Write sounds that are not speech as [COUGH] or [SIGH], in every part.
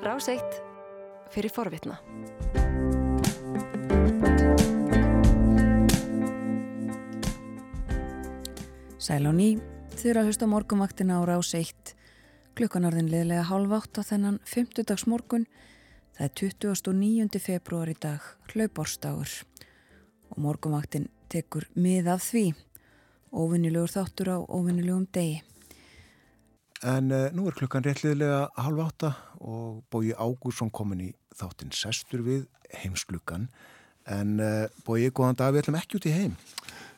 Ráseitt fyrir forvitna. Sæl á ný, þið eru að hlusta morgumvaktina á Ráseitt. Klukkanarðin liðlega hálf átt á þennan 50 dags morgun. Það er 29. februar í dag, hlaupársdagur. Og morgumvaktin tekur mið af því. Óvinnilegur þáttur á óvinnilegum degi. En uh, nú er klukkan réttliðlega halv átta og Bói Ágúrsson komin í þáttinn sestur við heimsklukkan. En uh, Bói, góðan dag, við ætlum ekki út í heim.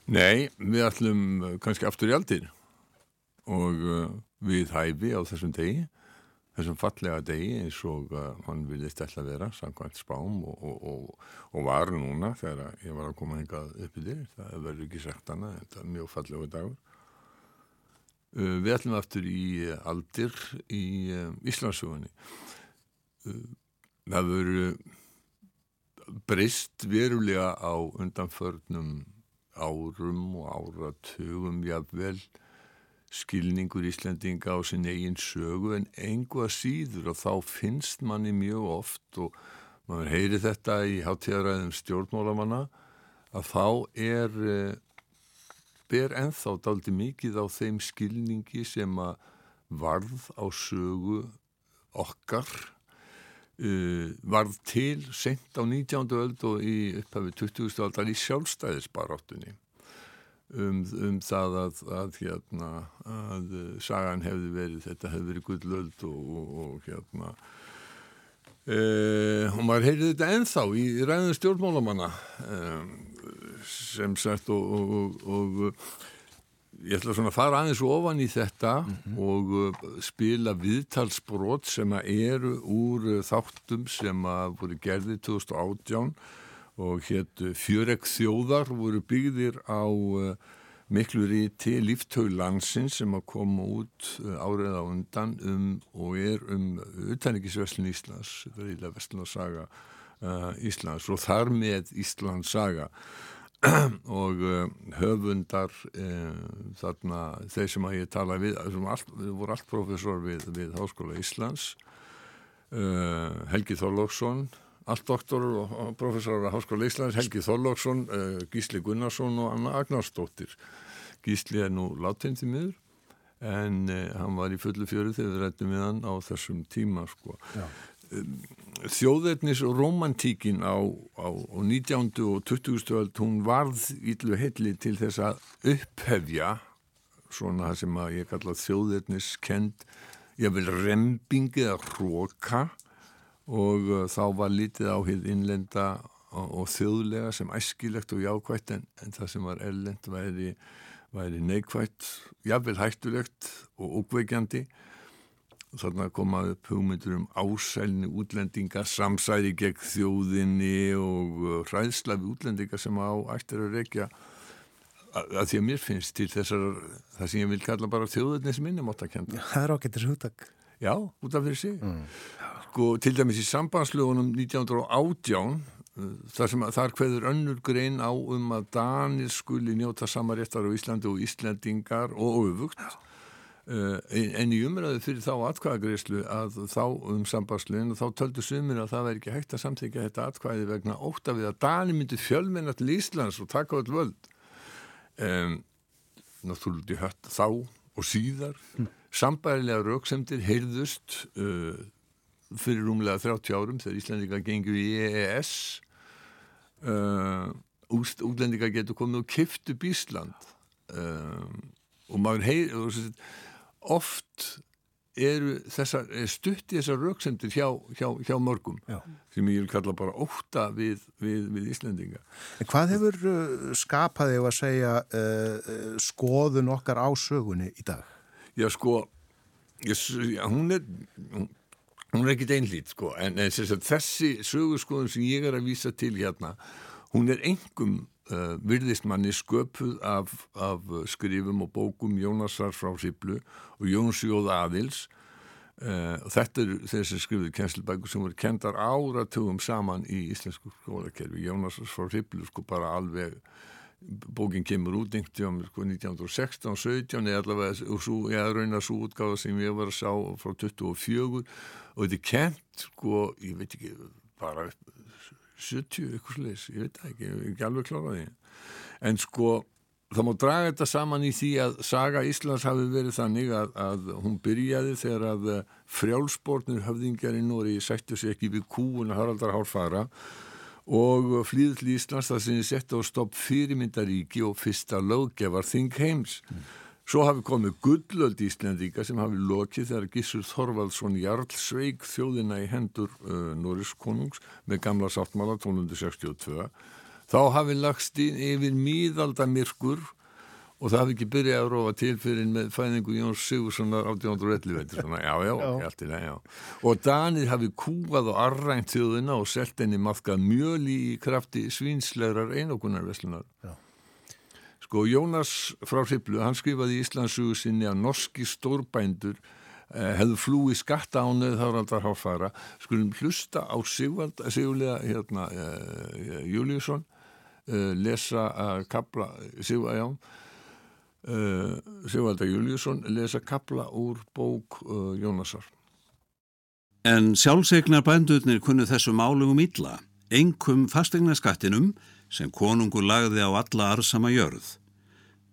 Nei, við ætlum uh, kannski aftur í aldir og uh, við hæfi á þessum degi, þessum fallega degi eins og hann vilist ætla að vera, samkvæmt spám og, og, og, og var núna þegar ég var að koma hengað upp í þér, það verður ekki sagt hana, þetta er mjög fallega dagur. Uh, við ætlum aftur í uh, aldir í uh, Íslandsögunni. Það verður breyst verulega á undanförnum árum og áratugum jafnvel skilningur Íslendinga á sin eigin sögu en engu að síður og þá finnst manni mjög oft og maður heyri þetta í hátíðaræðum stjórnmálamanna að þá er ber enþá daldi mikið á þeim skilningi sem að varð á sögu okkar uh, varð til sent á 19. öld og í upphafi 20. aldar í sjálfstæðisbaráttunni um, um það að, að, hérna, að sagan hefði verið, þetta hefði verið gullöld og, og, og hérna Uh, og maður heyrði þetta enþá í ræðum stjórnmálamanna um, sem sagt og, og, og ég ætla svona að fara aðeins ofan í þetta mm -hmm. og uh, spila viðtalsbrot sem að eru úr uh, þáttum sem að voru gerði 2018 og hétt Fjöreg þjóðar voru byggðir á miklu ríti líftauglansins sem að koma út árið á undan um og er um utanrikisveslun Íslands, þetta er ílega veslun að saga uh, Íslands og þar með Íslands saga [CLEARS THROAT] og uh, höfundar uh, þarna þeir sem að ég tala við, allt, við voru allt profesor við, við Háskóla Íslands Helgi Þorlóksson allt doktor og professor á Háskóla Íslands, Helgi Þorlóksson Gísli Gunnarsson og Anna Agnarsdóttir Gísli er nú láttinn til miður en eh, hann var í fullu fjöru þegar við rættum við hann á þessum tíma sko. Þjóðetnis og romantíkin á, á, á 19. og 20. öld hún varð íllu heilli til þess að upphefja svona það sem að ég kalla þjóðetnis kend, ég vil rembingi eða hróka og uh, þá var lítið á hér innlenda og, og þjóðlega sem æskilegt og jákvægt en, en það sem var erlend væri væri neikvægt, jafnvel hættulegt og ókveikjandi. Þannig að komaði upp hugmyndur um ásælni útlendinga, samsæri gegn þjóðinni og hræðsla við útlendinga sem á ættir að rekja að því að mér finnst til þessar, það sem ég vil kalla bara þjóðinni sem minnum átt að kenda. Það er ágættis hugtak. Já, út af sig. Mm. Sko, til dæmis í sambandslögunum 1918 þar sem að þar hverður önnur grein á um að Danir skuli njóta samaréttar á Íslandi og Íslandingar og öfugt. Uh, en í umræðu fyrir þá atkvæðagreyslu að þá um sambarsluðin og þá töldu sumir að það væri ekki hægt að samþykja þetta atkvæði vegna óta við að Danir myndi fjölmenna til Íslands og taka öll völd. Um, náttúrulega hött þá og síðar. Mm. sambærilega rauksemdir heyrðust uh, fyrir rúmlega 30 árum þegar Íslandingar gengur í EES uh, útlendingar getur komið og kiftu Bísland uh, og maður heyr oft eru þessar, er stutt í þessar rauksendir hjá, hjá, hjá mörgum Já. sem ég vil kalla bara óta við, við, við Íslandinga En hvað hefur uh, skapaði að segja uh, skoðun okkar á sögunni í dag? Já sko ég, hún er hún, hún er ekkit einlít sko en, þessi sögurskoðun sem ég er að vísa til hérna hún er engum uh, virðist manni sköpuð af, af skrifum og bókum Jónasar frá Siblu og Jónsjóð Aðils. Uh, og þetta er þessi skrifuðu kennslubækur sem voru kendar áratugum saman í íslensku skólakerfi. Jónasar frá Siblu sko bara alveg bókin kemur út einhvern sko, 1916, 17 eða allavega, og svo, ég raunar svo útgáða sem ég var að sá frá 24 og þetta er kent, sko, ég veit ekki, bara 70 eitthvað sliðis, ég veit ekki, ég ekki alveg kláraði en sko það má draga þetta saman í því að saga Íslands hafi verið þannig að, að hún byrjaði þegar að frjálsbornir höfðingjar í Nóri sættu sér ekki við kúun Haraldar Hárfara og flýðið til Íslands það sem ég sett á stopp fyrirmyndaríki og fyrsta löggefar Þing heims mm. Svo hafi komið gullöld Íslandíka sem hafi lokið þegar Gissur Þorvaldsson Jarl sveig þjóðina í hendur uh, Norris konungs með gamla sáttmála 1262. Þá hafi lagst yfir míðaldamirkur og það hafi ekki byrjað að róa til fyrir með fæðingu Jóns Sigurssonar 1811. Já, já, já. Til, já. Og Danir hafi kúað og arrænt þjóðina og selt henni maðkað mjöli í krafti svínslegar einokunarveslunar. Sko Jónas frá Hriblu, hann skrifaði í Íslandsugu sinni að norski stórbændur eh, hefðu flúi skatta ánöð þáraldar háfara. Skulum hlusta á Sigvald, Sigurlega hérna, eh, Júliusson, eh, lesa að kapla, Sigvald, já, eh, Sigvalda Júliusson, lesa kapla úr bók eh, Jónasar. En sjálfsegnar bændurnir kunnu þessu málum um illa, engum fastegnaskattinum sem konungur lagði á alla arsama jörð.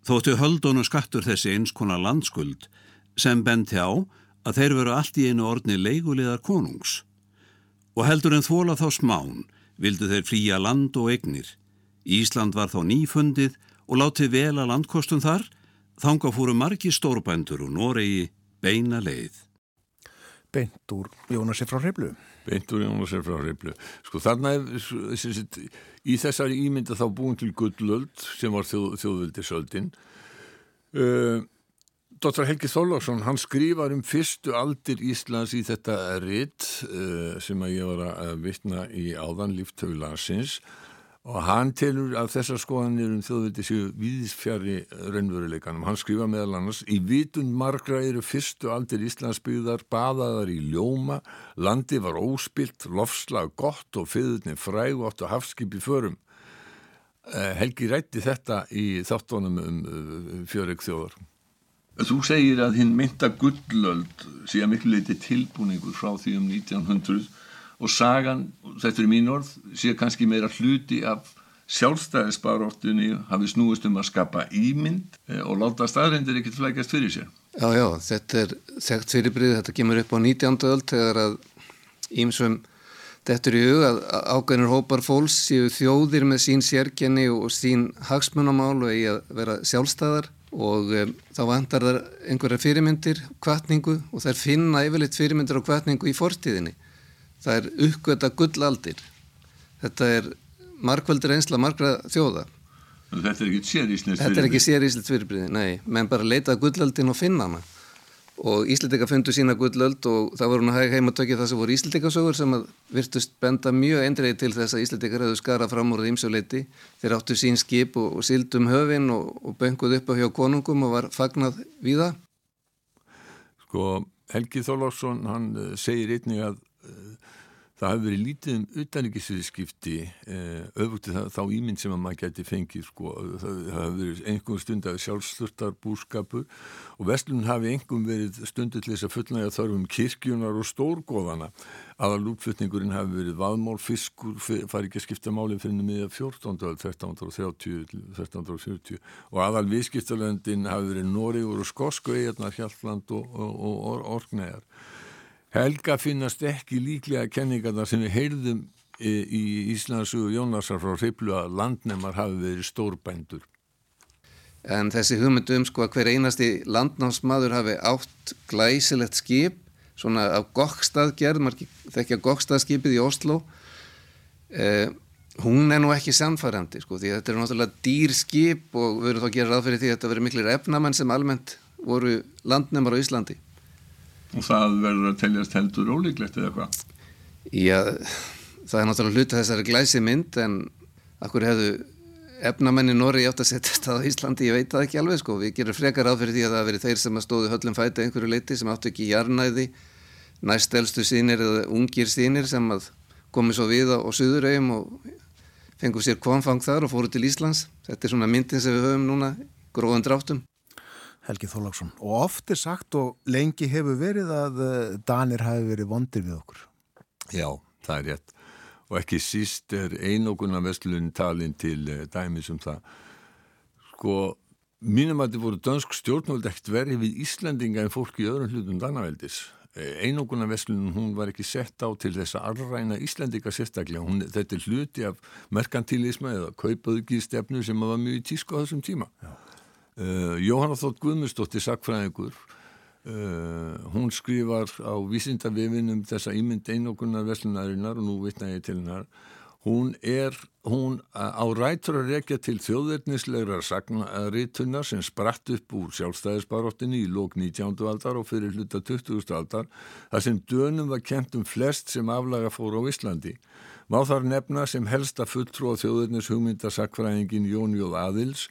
Þóttu höldun og skattur þessi eins konar landskuld sem benti á að þeir veru allt í einu orðni leigulegar konungs. Og heldur en þóla þá smán vildu þeir flýja land og egnir. Ísland var þá nýfundið og látið vel að landkostum þar, þanga fóru margi stórbændur og Noregi beina leið. Beint úr Jónasi frá Hriblu. Beint úr Jónasi frá Hriblu. Sko þarna er í þessari ímynda þá búin til Gullöld sem var þjóð, þjóðvildisöldin uh, Dr. Helgi Þólarsson hann skrifar um fyrstu aldir Íslands í þetta ritt uh, sem að ég var að vitna í áðan líftöfulansins og hann telur að þessar skoðanir um þjóðviti séu viðsfjari raunveruleikanum. Hann skrifa meðal annars í vitund margra eru fyrstu aldir Íslandsbyggðar baðaðar í ljóma, landi var óspilt, lofslag gott og fyrirni frægótt og hafskipi förum. Eh, Helgi rætti þetta í þáttónum um eh, fjöreg þjóðar. Þú segir að hinn mynda gullöld sé að miklu leiti tilbúningur frá því um 1900 og sagan, þetta er mín orð sé kannski meira hluti af sjálfstæðisbaróttunni hafi snúist um að skapa ímynd eh, og láta staðrindir ekkert flækast fyrir sér Já, já, þetta er þekkt fyrirbrið, þetta kemur upp á 19. öll þegar að ímsum Þetta er í hug að ágæðinur hópar fólks séu þjóðir með sín sérkenni og sín hagsmunamál og eigi að vera sjálfstæðar og um, þá vantar þar einhverja fyrirmyndir, kvartningu og þær finna yfirleitt fyrirmyndir og kvartningu í fortíðinni það er uppgöta gullaldir. Þetta er markvöldur einsla margra þjóða. Þetta er ekki séríslitt fyrirbrið Þetta er ekki séríslitt fyrirbrið, nei. Menn bara leitað gullaldin og finna hana. Og Íslandika fundu sína gullöld og það voru hún að hæg heim að tökja það sem voru Íslandikasögur sem að virtust benda mjög eindreið til þess að Íslandikar hefðu skarað fram úr ímsjóleiti þeir áttu sín skip og, og sildum höfin og, og bönguð upp á hjá konungum og var fagnað við það Sko Helgi Þólásson hann eh, segir einnig að það hafi verið lítið um utanrikkisviðskipti eh, öfugt þá, þá ímynd sem að maður geti fengið sko, það, það hafi verið einhverjum stund af sjálfslutar búskapur og vestlun hafi einhverjum verið stundu til þess að fullnægja þarfum kirkjunar og stórgóðana aðal útflutningurinn hafi verið vaðmál, fiskur, fari ekki að skipta máli fyrir miða 14. 1330 1340 og aðal viðskiptalöndin hafi verið Nóriður og Skosku eigarnar Hjalland og, og, og, og Orknæjar Helga finnast ekki líklega kenningarna sem við heyrðum í Íslandsugu Jónasar frá Hriblu að landnemar hafi verið stórbændur. En þessi hugmyndu um sko að hver einasti landnámsmaður hafi átt glæsilegt skip, svona af gokkstaðgerð, maður þekkja gokkstaðskipið í Oslo, eh, hún er nú ekki samfærandi sko því þetta er náttúrulega dýr skip og við verðum þá að gera ráð fyrir því að þetta verður miklir efnamenn sem almennt voru landnemar á Íslandi og það verður að teljast heldur ólíklegt eða hvað? Já, það er náttúrulega hluta þessari glæsi mynd en akkur hefðu efnamenni Nóri átt að setja þetta á Íslandi, ég veit það ekki alveg sko, við gerum frekar áð fyrir því að það veri þeir sem að stóðu höllum fæti einhverju leiti sem áttu ekki jarnæði næstelstu sínir eða ungir sínir sem að komi svo við á, á Suðurauðum og fengum sér konfang þar og fóru til Íslands. Þetta er svona myndin sem við höfum núna, gróðan dráttum. Helgi Þólagsson. Og oft er sagt og lengi hefur verið að eh, Danir hafi verið vondir við okkur. Já, það er rétt. Og ekki síst er einoguna vestlun talin til eh, dæmis um það. Sko, mínum að þetta voru dönsk stjórnvöld ekkert verið við Íslandinga en fólk í öðrum hlutum Danaveldis. Eh, einoguna vestlun, hún var ekki sett á til þess að arræna Íslandinga sérstaklega. Hún, þetta er hluti af merkantilisma eða kaupaðugi stefnu sem var mjög tísk á þessum tíma. Já. Uh, Jóhanna Þótt Guðmustóttir sakfræðingur uh, hún skrifar á vísindavifinum þessa ímynd einogunar veslunarinnar og nú vitna ég til hennar hún er hún á rætur að rekja til þjóðverðnislegra sagnaritunar sem spratt upp úr sjálfstæðisbaróttinni í lók 19. aldar og fyrir hluta 20. aldar þar sem dönum var kent um flest sem aflaga fór á Íslandi Má þar nefna sem helsta fulltrú á þjóðurnis hugmyndasakfræðingin Jón Jóð Aðils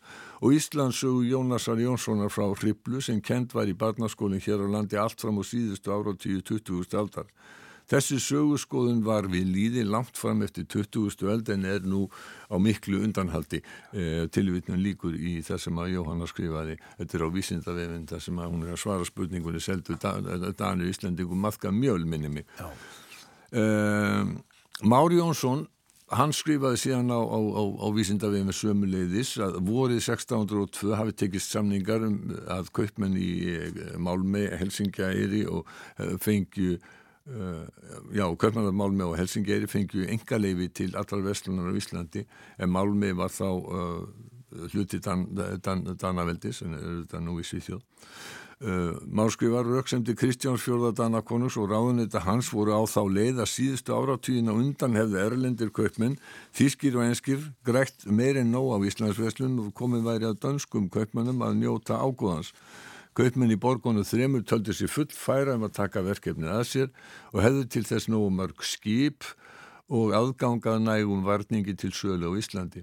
og Íslandsögu Jónasar Jónssonar frá Hriblu sem kent var í barnaskólinn hér á landi allt fram á síðustu ára og 10-20. aldar. Þessi sögurskoðun var við líði langt fram eftir 20. öld en er nú á miklu undanhaldi eh, tilvitnum líkur í það sem að Jóhanna skrifaði. Þetta er á vísindavefin það sem að hún er að svara spurningunni seldu Danur Íslandingum maðka mjöl minni mig. Já. Um, Mári Jónsson hann skrifaði síðan á, á, á, á vísindavið með sömuleiðis að vorið 1602 hafi tekist samningar um að kaupmenn í eh, Málmei, Helsingæri og eh, fengju uh, já, kaupmenn af Málmei og Helsingæri fengju engaleifi til allar vestlunar á Íslandi. En Málmei var þá hluti Dan, Dan, Danaveldis en er þetta nú í Svíþjóð Uh, Máskrifar rauksemdi Kristjáns fjörðadana konus og ráðunita hans voru á þá leið að síðustu áratvíðin á undan hefði erlendir kaupmenn, þýskir og enskir greitt meirinn nóg á Íslandsveslun og komið væri að dönskum kaupmennum að njóta ágóðans. Kaupmenn í borgonu þremur töldi sér full færa um að taka verkefnið að sér og hefði til þess nógu mörg skip og aðgangað nægum varningi til sölu á Íslandi.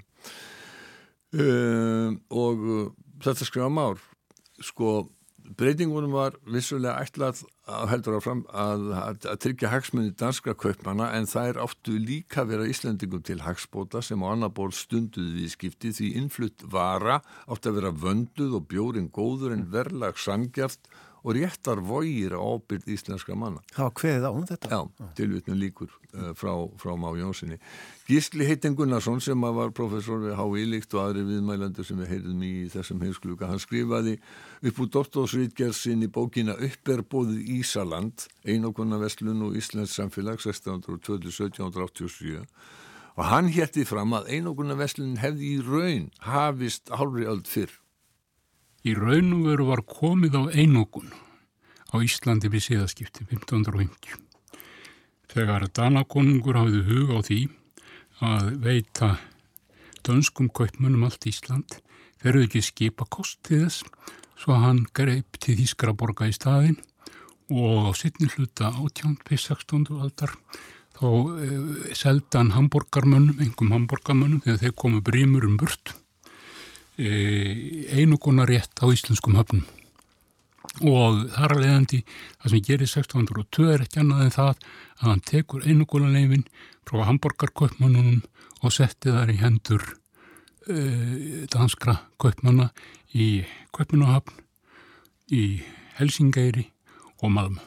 Uh, og uh, þetta skrifa már, sko breytingunum var vissulega ætlað að heldur áfram að, að, að tryggja hagsmunni danskra kaupmana en það er áttu líka vera Íslandingum til hagsbóta sem á annar ból stunduði við skipti því innflutt vara átti að vera vönduð og bjórin góður en verlag sangjart og réttar vógir á ábyrð íslenska manna. Var hveðið á um þetta? Já, tilvitnum líkur uh, frá, frá Má Jónssoni. Gísli Heitin Gunnarsson sem var professor við H.I. Líkt og aðri viðmælandur sem við heyrðum í þessum heimskluka, hann skrifaði upp úr doktorsrítgerðsinn í bókina Upperbóðið Ísaland, einokonna vestlun og Íslands samfélag 1627-1787 og hann hétti fram að einokonna vestlun hefði í raun hafist hálfri öll fyrr Í raunum veru var komið á einókun á Íslandi við síðaskipti 1550. Þegar Danakonungur hafði hug á því að veita dönskum kaupmunum allt Ísland þeirru ekki skipa kostið þess svo hann greip til Þískara borga í staðin og á sittni hluta 18.16. aldar þá eh, seldan hamburgarmönnum, engum hamburgarmönnum þegar þeir komu brímur um burt E, einuguna rétt á íslenskum höfnum. Og þar að leiðandi það sem gerir 1602 er ekki annað en það að hann tekur einuguna leifin frá Hamburgerkaupmannunum og setti þar í hendur e, danskra kaupmanna í Kaupmannahöfn í Helsingæri og Malmö.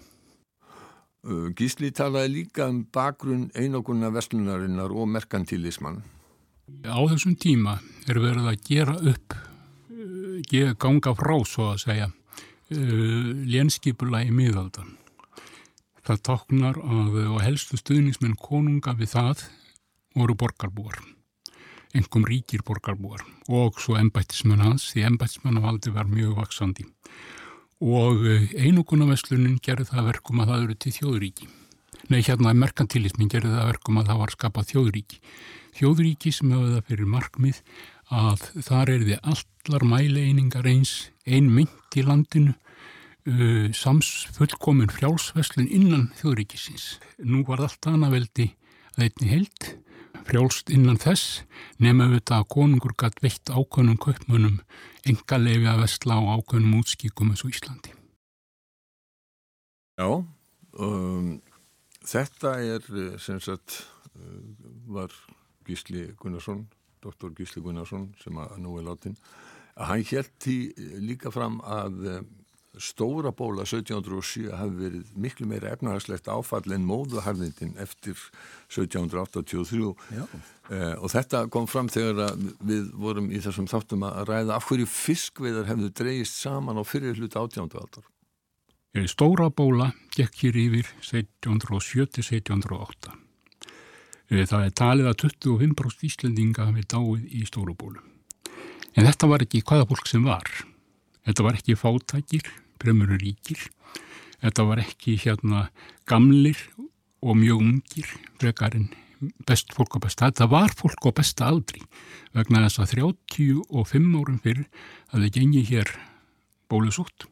Gísli talaði líka um bakgrunn einoguna vestlunarinnar og merkantilismann Á þessum tíma er verið að gera upp, ganga frá svo að segja, uh, lénskipula í miðaldan. Það tóknar að og helstu stuðnismenn konunga við það voru borgarbúar, engum ríkir borgarbúar og svo ennbættismenn hans, því ennbættismennavaldi var mjög vaksandi. Og uh, einogunarveslunin gerði það verkum að það eru til þjóðuríki. Nei, hérna merkantilismin gerði það verkum að það var skapað þjóðuríki þjóðríki sem hafa það fyrir markmið að þar er þið allar mæleiningar eins ein mynd í landinu uh, sams fullkomin frjálsveslun innan þjóðríkisins. Nú var allt anaveldi að einni held frjálst innan þess nema auðvitað að konungur gætt veitt ákvönum kaupmönum enga lefi að vestla á ákvönum útskíkum eins og Íslandi. Já, um, þetta er sem sagt uh, var Gísli Gunnarsson, doktor Gísli Gunnarsson sem að nú er látin, að hann held í líka fram að stóra bóla 1707 hafi verið miklu meira efnahagslegt áfall en móðuharðindin eftir 1783 eh, og þetta kom fram þegar við vorum í þessum þáttum að ræða af hverju fiskveidar hefðu dreyist saman á fyrir hlut átjándu aldar. Stóra bóla gekk hér yfir 1707-1708. Eh, það er talið að 25% Íslendinga hafi dáið í stóru bólu. En þetta var ekki hvaða fólk sem var. Þetta var ekki fátækir, premurur ríkir. Þetta var ekki hérna gamlir og mjög ungir, frekarinn best fólk á besta. Þetta var fólk á besta aldri vegna þess að 35 árum fyrr að það gengi hér bólusótt.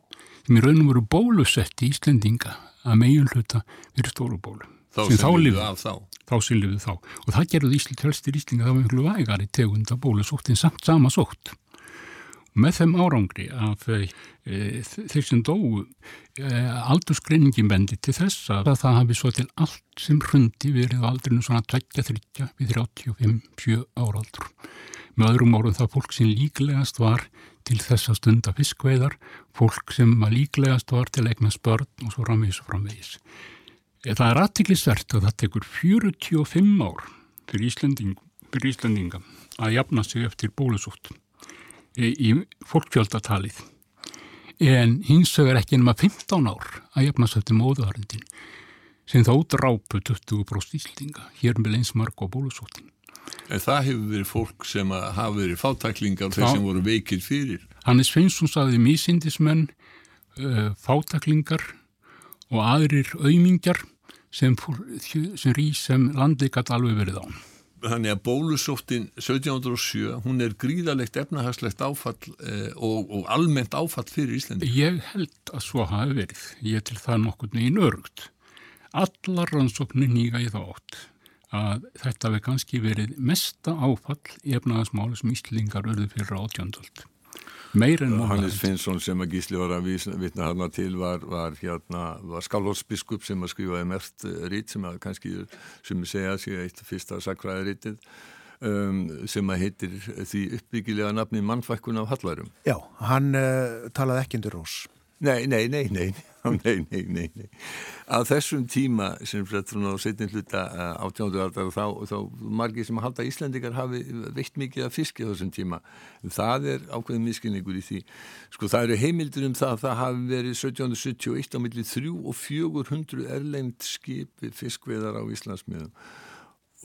Þeim í raunum voru bólusett í Íslendinga að meginl hluta fyrir stóru bólu. Þá sem af þá. Þá sem liðu þá. Og það gerði Ísland helstir Íslinga þá einhverju vægari tegunda bólusótt en samt sama sótt með þeim árangri að e, þeir sem dóu e, aldursgreiningin bendi til þess að það hafi svo til allt sem hrundi verið á aldrinu svona 20-30 við 35-7 áraldur. Með öðrum árum það fólk sem líklegast var til þess að stunda fiskveiðar, fólk sem líklegast var til eigna spörn og svo framvegis og framvegis. E, það er aðtiklisvert að það tekur 45 ár fyrir Íslandinga að jafna sig eftir bólusóttum í fólkfjöldatalið en hins vegar ekki ennum að 15 ár að jafnast eftir móðuharindin sem þá drápu 20% íslinga hér með einsmark og bólusóttin. Það hefur verið fólk sem hafa verið fátaklingar þeir sem voru veikir fyrir. Hannes Sveinsson saði mísindismenn, uh, fátaklingar og aðrir auðmingjar sem, sem sem landleikat alveg verið án þannig að bólusóttin 1707, hún er gríðalegt efnahagslegt áfall eh, og, og almennt áfall fyrir Íslandi. Ég held að svo hafi verið. Ég til það nokkur neginn örugt. Allar rannsóknir nýga í þátt að þetta hefði kannski verið mesta áfall efnahagsmáli sem Íslingar örðu fyrir átjöndöld meir en móla. Hannes Finnsson sem að gísli var að vitna hana til var, var, hérna, var skálhótsbiskup sem að skrifaði mert eh, rít sem að kannski sem að segja sig eitt fyrsta sakræði rítið um, sem að heitir því uppbyggilega nafni mannfækkun af Hallarum. Já, hann uh, talaði ekki undir rós. Nei, nei, nei, nei, [LAUGHS] nei, nei, nei, nei. Að þessum tíma sem fyrir að setja hluta átjándu aldar þá, þá margir sem að halda Íslandikar hafi veitt mikið af fiski á þessum tíma. Það er ákveðin miskinningur í því. Sko það eru heimildur um það að það hafi verið 1771 á milli 3 og 400 erlend skipi fiskveðar á Íslandsmiðum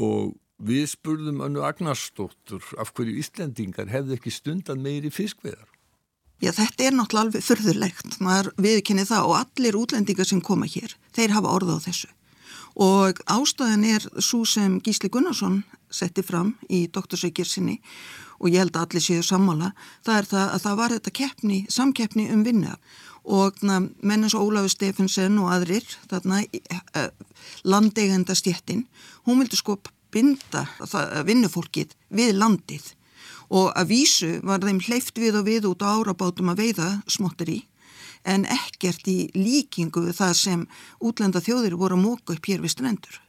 og við spurðum önnu Agnarsdóttur af hverju Íslandingar hefði ekki stundan meiri fiskveðar. Já, þetta er náttúrulega alveg förðurlegt, maður viðkynni það og allir útlendingar sem koma hér, þeir hafa orða á þessu. Og ástæðan er svo sem Gísli Gunnarsson setti fram í doktorsveikir sinni og ég held að allir séu sammála, það er það að það var þetta keppni, samkeppni um vinna og menn eins og Ólafur Stefensen og aðrir, þarna eh, landegenda stjettin, hún vildi sko binda vinnufólkið við landið og að vísu var þeim hleyft við og við út á árabátum að veiða smottir í en ekkert í líkingu við það sem útlenda þjóðir voru að móka upp hér við strendur.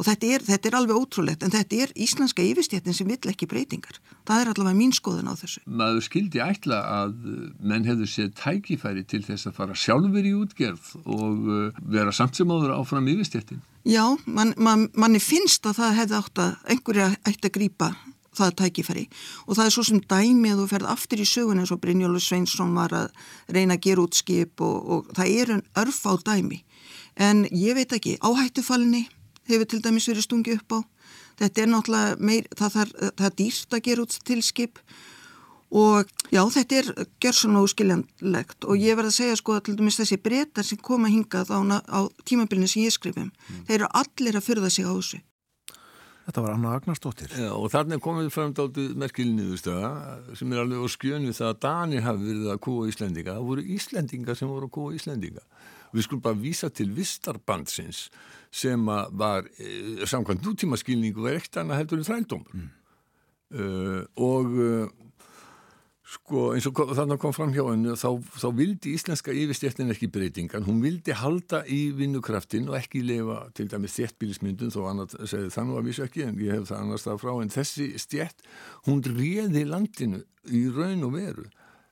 Og þetta er, þetta er alveg ótrúlegt en þetta er íslenska yfirstjættin sem vill ekki breytingar. Það er allavega mín skoðun á þessu. Maður skildi ætla að menn hefðu séð tækifæri til þess að fara sjálfur í útgerð og uh, vera samt sem áður áfram yfirstjættin. Já, man, man, manni finnst að það hefði átt að einhverja ætti að grýpa það tækifæri. Og það er svo sem dæmi að þú ferð aftur í sögun eins og Brynjólu Sveinsson var að reyna að gera út skip og, og það er en örf á dæmi. En ég veit ekki, áhættufalni hefur til dæmis verið stungi upp á. Þetta er náttúrulega meir, það, það, það er dýrt að gera út til skip. Og já þetta er gjörsan og skiljanlegt og ég verð að segja sko að til dæmis þessi breytar sem koma hingað á, á tímabilinu sem ég skrifum mm. þeir eru allir að fyrða sig á þessu Þetta var Anna Agnarsdóttir. Já, og þarna komið fram dáltu merkilinniðustöða sem er alveg á skjönu það að Danir hafi verið að kúa Íslendinga. Það voru Íslendinga sem voru að kúa Íslendinga. Við skulum bara vísa til Vistarbandsins sem var, eh, samkvæmt nútíma skilningu, var ekkert annað heldur en þrældómur. Mm. Uh, og uh, Sko eins og þannig kom fram hjá hennu þá, þá vildi íslenska yfirstjættin ekki breytingan, hún vildi halda í vinnukraftin og ekki lifa til dæmis þéttbílismyndun þó annað segði þannig að vísu ekki en ég hef það annars það frá. En þessi stjætt hún réði landinu í raun og veru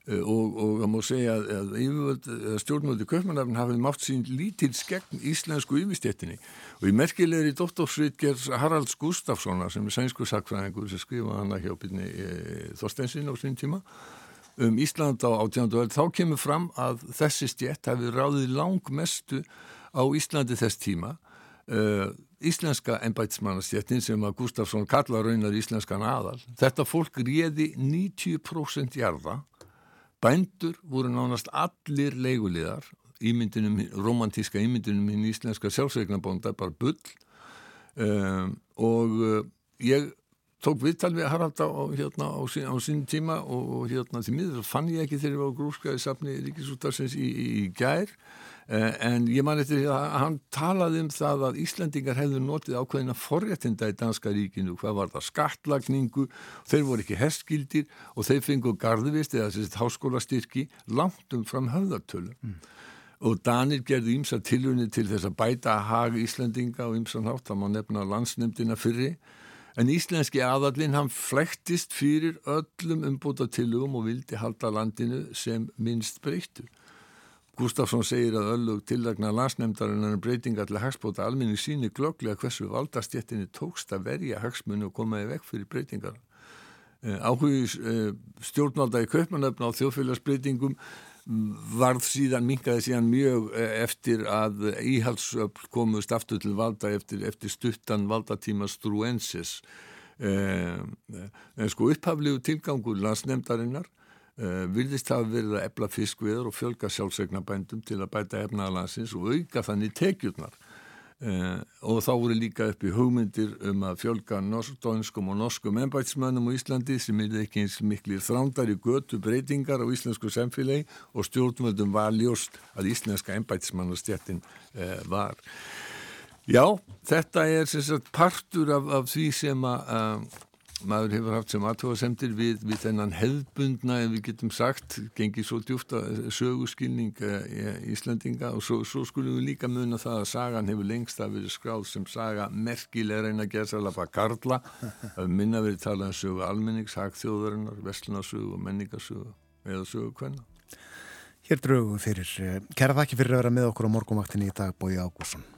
og, og það má segja að, að stjórnmöldi Kaupmannafn hafið mátt sín lítils gegn íslensku yfirstjettinni og í merkilegri dóttorsvitger Haralds Gustafssonar sem er sænsku sakfræðingur sem skrifaði hana hjá byrni e, Þorstensin á sín tíma um Ísland á átjándu þá kemur fram að þessi stjett hafi ráðið langmestu á Íslandi þess tíma. Uh, íslenska ennbætsmannastjettin sem að Gustafsson kalla raunar íslenskan aðal. Þetta fólk réði 90% jarða Bændur voru nánast allir leigulegar, ímyndinum, romantíska ímyndinum hinn íslenska sjálfsveiknabónda, bara bull. Um, og uh, ég tók viðtal við Harald á, hérna, á, sín, á sín tíma og, og hérna til miður fann ég ekki þegar ég var grúskaði safni Ríkisútarsins í, í, í gær en ég man eftir að hann talaði um það að Íslandingar hefðu notið ákveðina forréttinda í Danska ríkinu, hvað var það? Skattlagningu, þeir voru ekki herskildir og þeir fengu gardvist eða þessi háskólastyrki langt um fram höfðartölu mm. og Danir gerði ímsa tilunni til þess að bæta að haga Íslandinga og ímsan hátt, það má nefna landsnefndina fyrri. En íslenski aðallin hann flektist fyrir öllum umbúta tilugum og vildi halda landinu sem minnst breyttu. Gustafsson segir að öllug tillagna landsnefndarinnar um breytinga til hagspóta alminni síni glögglega hversu valdastjettinni tókst að verja hagsmunni og komaði vekk fyrir breytingar. Eh, Áhugis eh, stjórnvalda í kaupmanöfna á þjóðfélagsbreytingum varð síðan, minkaði síðan mjög eh, eftir að íhalsöfl komust aftur til valda eftir, eftir stuttan valdatíma struensis. En sko upphaflegu tilgangur landsnefndarinnar Uh, virðist hafa verið að ebla fiskviður og fjölga sjálfsegnabændum til að bæta efnaðalansins og auka þannig tekjurnar uh, og þá voru líka upp í hugmyndir um að fjölga norskum og norskum ennbætsmönnum á Íslandi sem er ekki eins miklir þrándar í götu breytingar á íslensku semfélagi og stjórnvöldum var ljóst að íslenska ennbætsmannastjettin uh, var. Já, þetta er sagt, partur af, af því sem að maður hefur haft sem aðtóðasemtir við, við þennan hefðbundna ef við getum sagt, gengið svo djúft að söguskilning uh, Íslandinga og svo, svo skulum við líka muna það að sagan hefur lengst að verið skráð sem saga merkilega reyna að gera sér alveg að karla. Að minna verið talað um sögu almennings, hagþjóðarinnar, vestlunarsögu og menningarsögu eða sögu hvenna Hér drögu fyrir, eh, kæra þakki fyrir að vera með okkur á morgumaktinni í dag Bói Ágúrsson